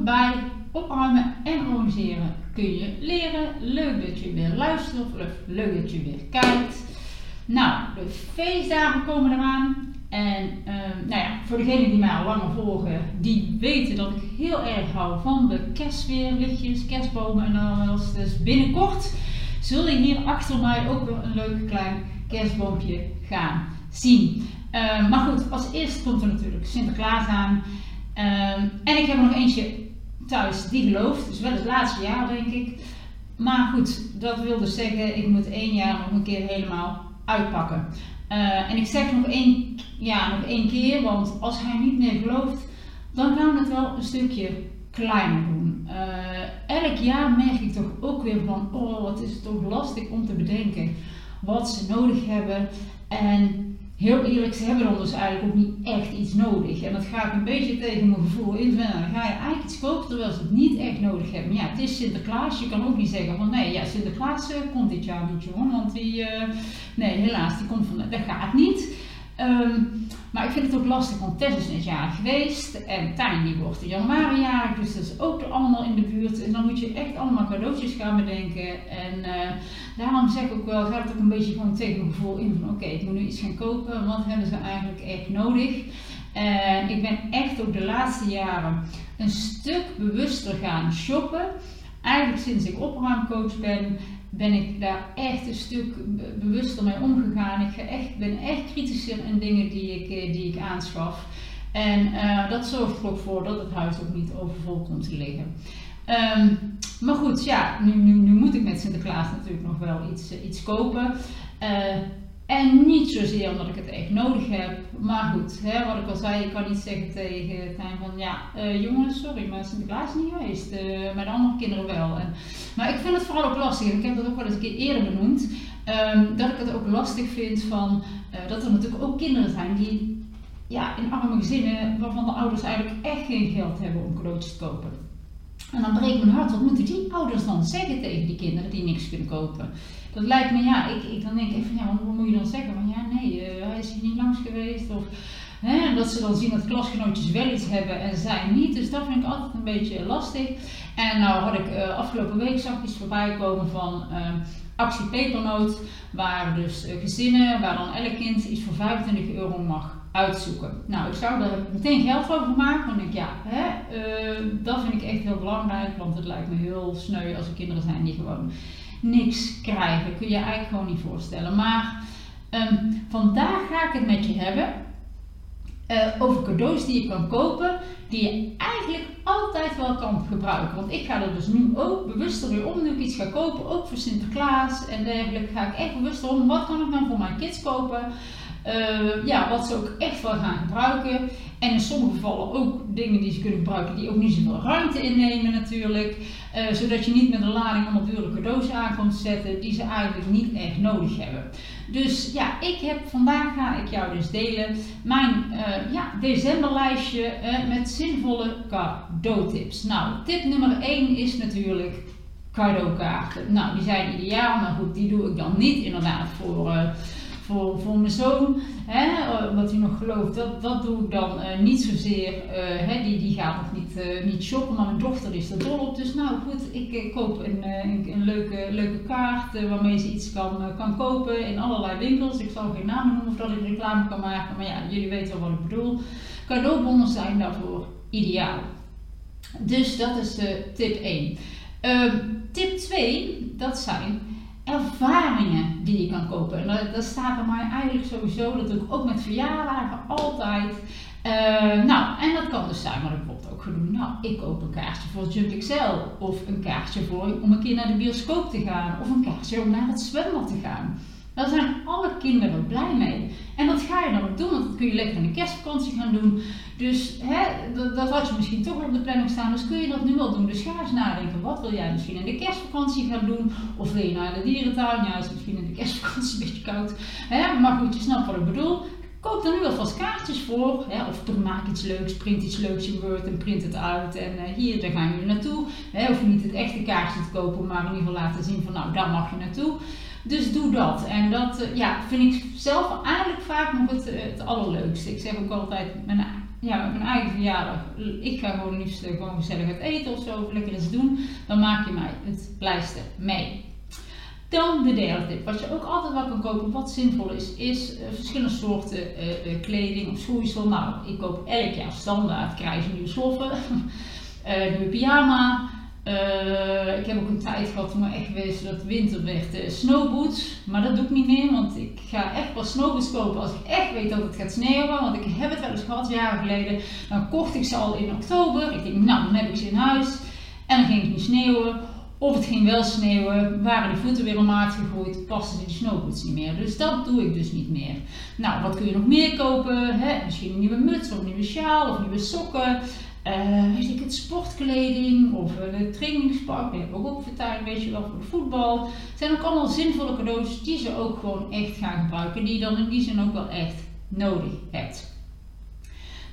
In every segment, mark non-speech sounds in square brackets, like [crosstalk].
Bij Opruimen en Organiseren kun je leren. Leuk dat je weer luistert of leuk dat je weer kijkt. Nou, de feestdagen komen eraan. En ehm, nou ja, voor degenen die mij al langer volgen, die weten dat ik heel erg hou van de kerstweerlichtjes, kerstbomen en alles. Dus binnenkort zul je hier achter mij ook weer een leuk klein kerstboompje gaan zien. Ehm, maar goed, als eerste komt er natuurlijk Sinterklaas aan. Ehm, en ik heb er nog eentje thuis die gelooft, dus wel het laatste jaar denk ik. Maar goed, dat wil dus zeggen, ik moet één jaar nog een keer helemaal uitpakken. Uh, en ik zeg nog één, ja, nog één keer, want als hij niet meer gelooft, dan gaan we het wel een stukje kleiner doen. Uh, elk jaar merk ik toch ook weer van, oh wat is het toch lastig om te bedenken wat ze nodig hebben. En heel eerlijk, ze hebben dan dus eigenlijk ook niet echt iets nodig. En dat ga ik een beetje tegen mijn gevoel in. Dan ga je eigenlijk iets kopen terwijl ze het niet echt nodig hebben. Maar ja, het is Sinterklaas. Je kan ook niet zeggen van nee, ja, Sinterklaas uh, komt dit jaar niet, jongen. Want die, uh, nee, helaas, die komt van, dat gaat niet. Um, maar ik vind het ook lastig, want Tess is net jarig geweest en Tijn die wordt in januari jarig, dus dat is ook allemaal in de buurt. En dan moet je echt allemaal cadeautjes gaan bedenken. En uh, daarom zeg ik ook wel, gaat het ook een beetje gewoon tegen mijn in van oké, ik moet nu iets gaan kopen, wat hebben ze eigenlijk echt nodig? En ik ben echt ook de laatste jaren een stuk bewuster gaan shoppen. Eigenlijk sinds ik opruimcoach ben, ben ik daar echt een stuk bewuster mee omgegaan. Ik echt, ben echt kritischer in dingen die ik, eh, die ik aanschaf. En uh, dat zorgt er ook voor dat het huis ook niet overvol komt te liggen. Um, maar goed, ja, nu, nu, nu, moet ik met Sinterklaas natuurlijk nog wel iets, uh, iets kopen. Uh, en niet zozeer omdat ik het echt nodig heb. Maar goed, hè, wat ik al zei, ik kan niet zeggen tegen Tijn van ja, uh, jongens, sorry, maar Sinterklaas is niet geweest. Uh, met andere kinderen wel. En, maar ik vind het vooral ook lastig, en ik heb dat ook wel eens een keer eerder benoemd, um, dat ik het ook lastig vind van uh, dat er natuurlijk ook kinderen zijn die ja, in arme gezinnen waarvan de ouders eigenlijk echt geen geld hebben om cadeautjes te kopen. En dan breekt mijn hart, wat moeten die ouders dan zeggen tegen die kinderen die niks kunnen kopen? Dat lijkt me, ja, ik, ik dan denk ik van ja, wat moet je dan zeggen? Van ja, nee, uh, hij is hier niet langs geweest. Of hè, dat ze dan zien dat klasgenootjes wel iets hebben en zij niet. Dus dat vind ik altijd een beetje lastig. En nou had ik uh, afgelopen week zag iets voorbij komen van uh, actie pepernoot. Waar dus gezinnen, waar dan elk kind iets voor 25 euro mag uitzoeken. Nou, ik zou daar meteen geld over maken, want ik ja, hè, uh, dat vind ik echt heel belangrijk, want het lijkt me heel sneu als er kinderen zijn die gewoon niks krijgen. Kun je eigenlijk gewoon niet voorstellen. Maar um, vandaag ga ik het met je hebben uh, over cadeaus die je kan kopen, die je eigenlijk altijd wel kan gebruiken. Want ik ga er dus nu ook bewuster weer om, nu ik iets ga kopen, ook voor Sinterklaas en dergelijke, ga ik echt bewuster om, wat kan ik dan voor mijn kids kopen? Uh, ja, wat ze ook echt wel gaan gebruiken. En in sommige gevallen ook dingen die ze kunnen gebruiken die ook niet zoveel ruimte innemen natuurlijk. Uh, zodat je niet met een lading allemaal dure cadeaus aan komt zetten die ze eigenlijk niet echt nodig hebben. Dus ja, ik heb vandaag ga ik jou dus delen mijn uh, ja, decemberlijstje met zinvolle cadeautips. Nou, tip nummer 1 is natuurlijk cadeaukaarten. Nou, die zijn ideaal, maar goed, die doe ik dan niet inderdaad voor voor, mijn zoon, hè, wat hij nog gelooft, dat, dat doe ik dan uh, niet zozeer. Uh, hè, die, die gaat nog niet, niet shoppen, maar mijn dochter is er dol op. Dus nou goed, ik koop een, een, leuke, leuke kaart waarmee ze iets kan, kan kopen in allerlei winkels. Ik zal geen namen noemen of dat ik reclame kan maken, maar ja, jullie weten wel wat ik bedoel. Cadeaubonnen zijn daarvoor ideaal. Dus dat is tip 1. Ehm, tip 2, dat zijn ervaringen die je kan kopen. En dat, dat staat bij mij eigenlijk sowieso, dat doe ik ook met verjaardagen altijd. Uh, nou, en dat kan dus zijn, maar ik bijvoorbeeld ook genoemd, nou, ik koop een kaartje voor Jump Excel, of een kaartje voor om een keer naar de bioscoop te gaan, of een kaartje om naar het zwembad te gaan. Daar zijn alle kinderen blij mee. En dat ga je dan ook doen, want dat kun je lekker in de kerstvakantie gaan doen. Dus hè, dat, dat, had je misschien toch op de planning staan, dus kun je dat nu wel doen. Dus ga eens nadenken, wat wil jij misschien in de kerstvakantie gaan doen? Of wil je naar de dierentuin? Ja, is misschien in de kerstvakantie [laughs] een beetje koud. Hè? Maar goed, je snapt wat ik bedoel. Koop er nu alvast kaartjes voor. Hè? Of maak iets leuks, print iets leuks in Word en print het uit. En uh, hier, daar gaan jullie naartoe. Hè? Of niet het echte kaartje te kopen, maar in ieder geval laten zien van nou, daar mag je naartoe. Dus doe dat. En dat uh, ja, vind ik zelf eigenlijk vaak nog het, het allerleukste. Ik zeg ook altijd, mijn ja, mijn eigen verjaardag, ik ga gewoon liefst gewoon gezellig uit eten of zo, of lekker eens doen, dan maak je mij het pleister mee. Dan de derde tip. Wat je ook altijd wel kan kopen, wat zinvol is, is uh, verschillende soorten uh, kleding of schoeisel. Nou, ik koop elk jaar standaard, krijg je nieuwe sloffen, [laughs] nieuwe pyjama. Ik heb ook een tijd gehad toen ik echt geweest dat winter werd snowboots. Maar dat doe ik niet meer, want ik ga echt pas snowboots kopen als ik echt weet dat het gaat sneeuwen. Want ik heb het wel eens gehad, jaren geleden. Dan kocht ik ze al in oktober. Ik denk, nou, dan heb ik ze in huis. En dan ging het niet sneeuwen. Of het ging wel sneeuwen, waren de voeten weer omlaag gegooid, pasten die snowboots niet meer. Dus dat doe ik dus niet meer. Nou, wat kun je nog meer kopen? Misschien een nieuwe muts of een nieuwe sjaal of nieuwe sokken. Uh, weet ik het, sportkleding of een trainingspak. Die heb ik ook vertuigd, weet je wel, voor voetbal. Het zijn ook allemaal zinvolle cadeaus die ze ook gewoon echt gaan gebruiken. Die je dan in die zin ook wel echt nodig hebt.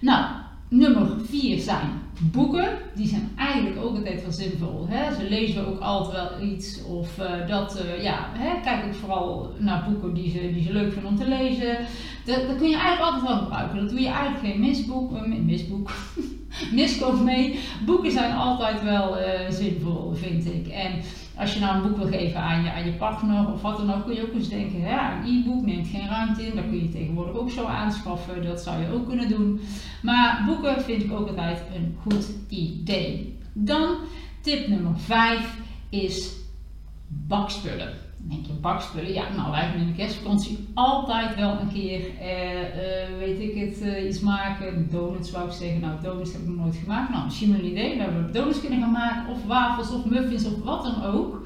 Nou, Nummer 4 zijn boeken. Die zijn eigenlijk ook altijd wel zinvol. Hè? Ze lezen ook altijd wel iets. Of uh, dat, uh, ja, hè? kijk ook vooral naar boeken die ze, die ze leuk vinden om te lezen. Dat, dat kun je eigenlijk altijd wel gebruiken. Dat doe je eigenlijk geen misboek, uh, misboek, [laughs] miskoop mee. Boeken zijn altijd wel zinvol, vind ik. En als je nou een boek wil geven aan je, aan je partner of wat dan ook, kun je ook eens denken, ja, een e-book neemt geen ruimte in, dat kun je tegenwoordig ook zo aanschaffen, dat zou je ook kunnen doen. Maar boeken vind ik ook altijd een goed idee. Dan tip nummer 5 is bakspullen. Denk je, bakspullen? Ja, nou, wij hebben in de kerstvakantie altijd wel een keer, eh, eh, weet ik het, eh, iets maken. Donuts wou ik zeggen. Nou, donuts heb ik nog nooit gemaakt. Nou, misschien een idee. We hebben donuts kunnen gaan maken, of wafels, of muffins, of wat dan ook.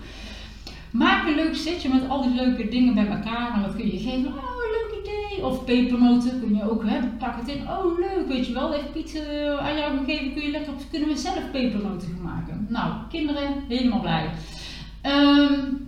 Maak een leuk setje met al die leuke dingen bij elkaar. En wat kun je geven? Oh, leuk idee. Of pepernoten kun je ook, hè, pak het in. Oh, leuk, weet je wel. Heeft Piet aan jou gegeven, kun je lekker, kunnen we zelf pepernoten gaan maken. Nou, kinderen, helemaal blij. Um,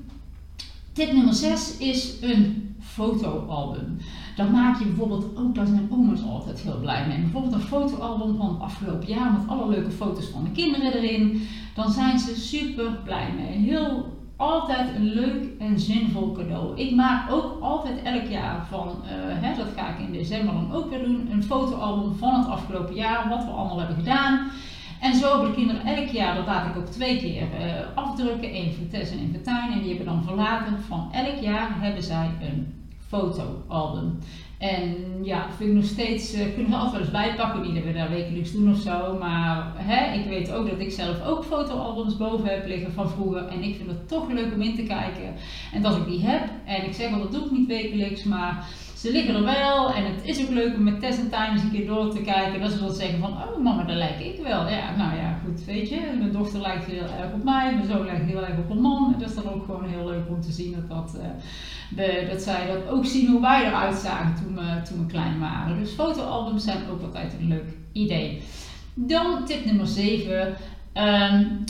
Tip nummer 6 is een fotoalbum. Dan maak je bijvoorbeeld, ook daar zijn oma's altijd heel blij mee. Bijvoorbeeld een fotoalbum van het afgelopen jaar met alle leuke foto's van de kinderen erin. Dan zijn ze super blij mee. Heel altijd een leuk en zinvol cadeau. Ik maak ook altijd elk jaar van, uh, hè, dat ga ik in december dan ook weer doen, een fotoalbum van het afgelopen jaar, wat we allemaal hebben gedaan. En zo hebben de kinderen elk jaar, dat laat ik ook twee keer uh, afdrukken, één voor Tess en één voor. En die hebben dan verlaten van elk jaar hebben zij een fotoalbum. En ja, vind ik nog steeds, uh, kunnen we altijd eens bijpakken, niet dat we daar wekelijks doen of zo. Maar hè, ik weet ook dat ik zelf ook fotoalbums boven heb liggen van vroeger. En ik vind het toch leuk om in te kijken. En als ik die heb, en ik zeg wel dat doe ik niet wekelijks, maar ze liggen er wel en het is ook leuk om met Tess en Time eens een keer door te kijken. Dat ze dan zeggen van, oh mama, daar lijk ik wel. Ja, nou ja, goed, weet je. Mijn dochter lijkt heel erg op mij, mijn zoon lijkt heel erg op een man. En dat is dan ook gewoon heel leuk om te zien dat, dat, uh, de, dat zij dat ook zien hoe wij eruit zagen toen we, toen we klein waren. Dus fotoalbums zijn ook altijd een leuk idee. Dan tip nummer 7. Um,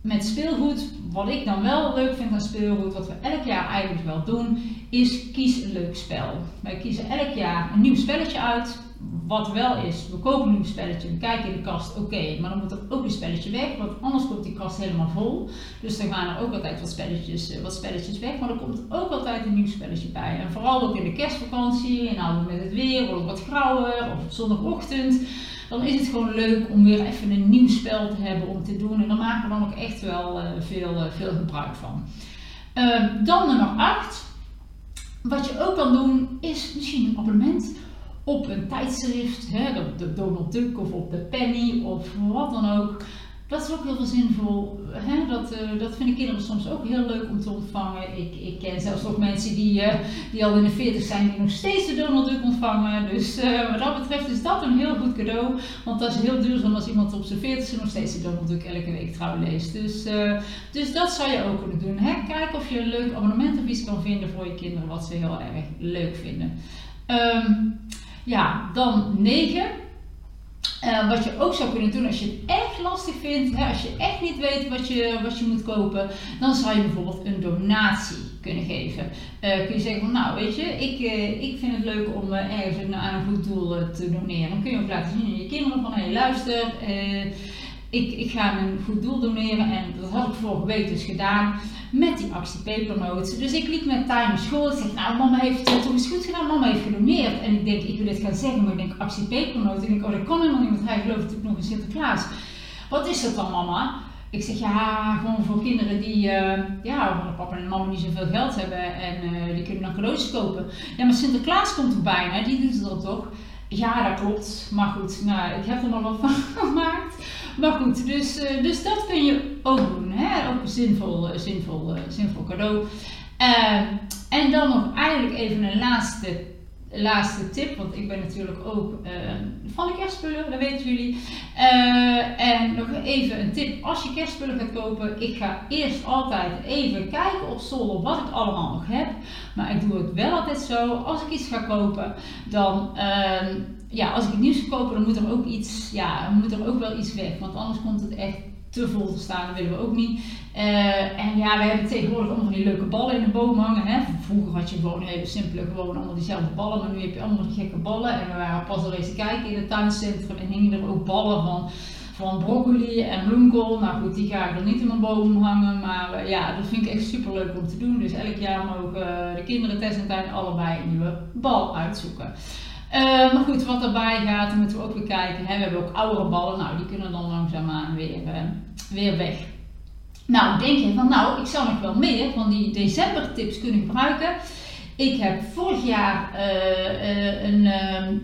met speelgoed, wat ik dan wel leuk vind aan speelgoed, wat we elk jaar eigenlijk wel doen, is kies een leuk spel. Wij kiezen elk jaar een nieuw spelletje uit. Wat wel is, we kopen een nieuw spelletje, we kijken in de kast, oké, maar dan moet er ook een spelletje weg, want anders komt die kast helemaal vol. Dus dan gaan er ook altijd wat spelletjes, eh, wat spelletjes weg, maar er komt ook altijd een nieuw spelletje bij. En vooral ook in de kerstvakantie, en nou met het weer, of wat grauwer, of zondagochtend dan is het gewoon leuk om weer even een nieuw spel te hebben om te doen. En daar maken we dan ook echt wel uh, veel, uh, veel gebruik van. Uh, dan nummer 8. Wat je ook kan doen is misschien een abonnement op een tijdschrift, hè, op de Donald Duck of op de Penny of wat dan ook. Dat is ook heel veel zinvol. Hè? Dat, uh, dat vinden kinderen soms ook heel leuk om te ontvangen. Ik, ik ken zelfs ook mensen die, uh, die al in de 40 zijn, die nog steeds de Donald Duck ontvangen. Dus uh, wat dat betreft is dat een heel goed cadeau. Want dat is heel duurzaam als iemand op zijn 40 nog steeds de Donald Duck elke week trouw leest. Dus, dus dat zou je ook kunnen doen. Hè? Kijk of je een leuk abonnement of iets kan vinden voor je kinderen wat ze heel erg leuk vinden. Um, ja, dan 9. Uh, wat je ook zou kunnen doen als je het echt lastig vindt, hè, als je echt niet weet wat je, wat je moet kopen, dan zou je bijvoorbeeld een donatie kunnen geven. Uh, kun je zeggen van nou weet je, ik, uh, ik vind het leuk om ergens aan een goed doel te doneren. Dan kun je ook laten zien aan je kinderen van hé hey, luister, ik, ik ga een goed doel doneren en dat had ik vorige week dus gedaan met die actie Pepernoot. Dus ik liep met naar school. Ik zeg, nou mama heeft het toch eens goed gedaan, mama heeft gedoneerd. En ik denk, ik wil dit gaan zeggen, maar ik denk actie Pepernoot. En ik denk, oh dat kan helemaal niet, want hij gelooft natuurlijk nog in Sinterklaas. Wat is dat dan mama? Ik zeg ja, gewoon voor kinderen die, uh, ja, papa en mama die zoveel geld hebben en uh, die kunnen dan cadeautjes kopen. Ja, maar Sinterklaas komt er bijna, die doet het dan toch? Ja, dat klopt. Maar goed, nou, ik heb er nog wat van [laughs] gemaakt. Maar goed, dus, uh, dus dat kun je ook doen. Hè? Ook een zinvol, zinvol, zinvol cadeau. en dan nog eigenlijk even een laatste laatste tip, want ik ben natuurlijk ook uh, van de kerstspullen, dat weten jullie. Uh, en nog even een tip, als je kerstspullen gaat kopen, ik ga eerst altijd even kijken op zolder wat ik allemaal nog heb. Maar ik doe het wel altijd zo, als ik iets ga kopen, dan, uh, ja, als ik het nieuws ga kopen, dan moet er ook iets, ja, moet er ook wel iets weg, want anders komt het echt te vol te staan, dat willen we ook niet. Uh, en ja, we hebben tegenwoordig allemaal die leuke ballen in de boom hangen. Hè. Vroeger had je gewoon hele simpele, gewoon allemaal diezelfde ballen, maar nu heb je allemaal gekke ballen. En we waren pas al eens kijken in het tuincentrum en hingen er ook ballen van, van broccoli en bloemkool. Nou goed, die ga ik dan niet in mijn boom hangen, maar uh, ja, dat vind ik echt super leuk om te doen. Dus elk jaar mogen uh, de kinderen Tess en Tijn allebei een nieuwe bal uitzoeken. Uh, maar goed, wat erbij gaat, moeten we ook weer kijken. Hè. We hebben ook oudere ballen, nou die kunnen dan langzaamaan weer, uh, weer weg. Nou, denk je van nou, ik zou nog wel meer van die december tips kunnen gebruiken. Ik heb vorig jaar uh, een, ehm,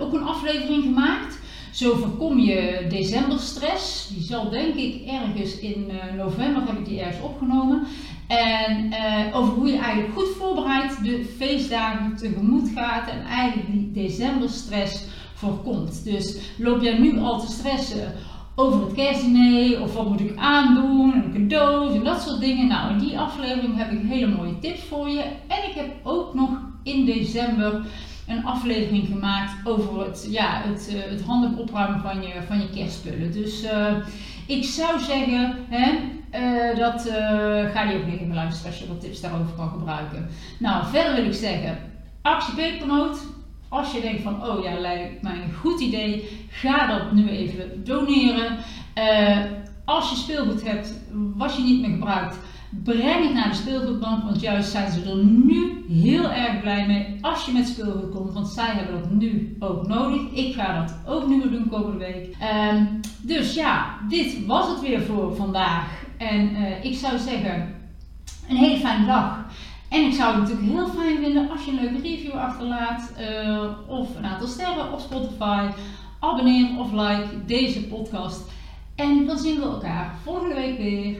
ook een aflevering gemaakt. Zo voorkom je decemberstress. Die zal denk ik ergens in november heb ik die ergens opgenomen. En uh, over hoe je eigenlijk goed voorbereid de feestdagen tegemoet gaat en eigenlijk die decemberstress voorkomt. Dus loop jij nu al te stressen over het kerstdiner of wat moet ik aandoen en cadeaus en dat soort dingen. Nou, in die aflevering heb ik hele mooie tips voor je. En ik heb ook nog in december een aflevering gemaakt over het, ja, het, uh, het handig opruimen van je, van je kerstspullen. Dus uh, ik zou zeggen, hè, uh, dat ga je ook nog even luisteren als je wat tips daarover kan gebruiken. Nou, verder wil ik zeggen, actie. Als je denkt van, oh ja, lijkt mij een goed idee, ga dat nu even doneren. als je speelgoed hebt wat je niet meer gebruikt, Breng het naar de speelgoedbank, want juist zijn ze er nu heel erg blij mee als je met speelgoed komt, want zij hebben dat nu ook nodig. Ik ga dat ook nu weer doen komende week. Um, dus ja, dit was het weer voor vandaag. En uh, ik zou zeggen, een hele fijne dag. En ik zou het natuurlijk heel fijn vinden als je een leuke review achterlaat uh, of een aantal sterren op Spotify. Abonneer of like deze podcast. En dan zien we elkaar volgende week weer.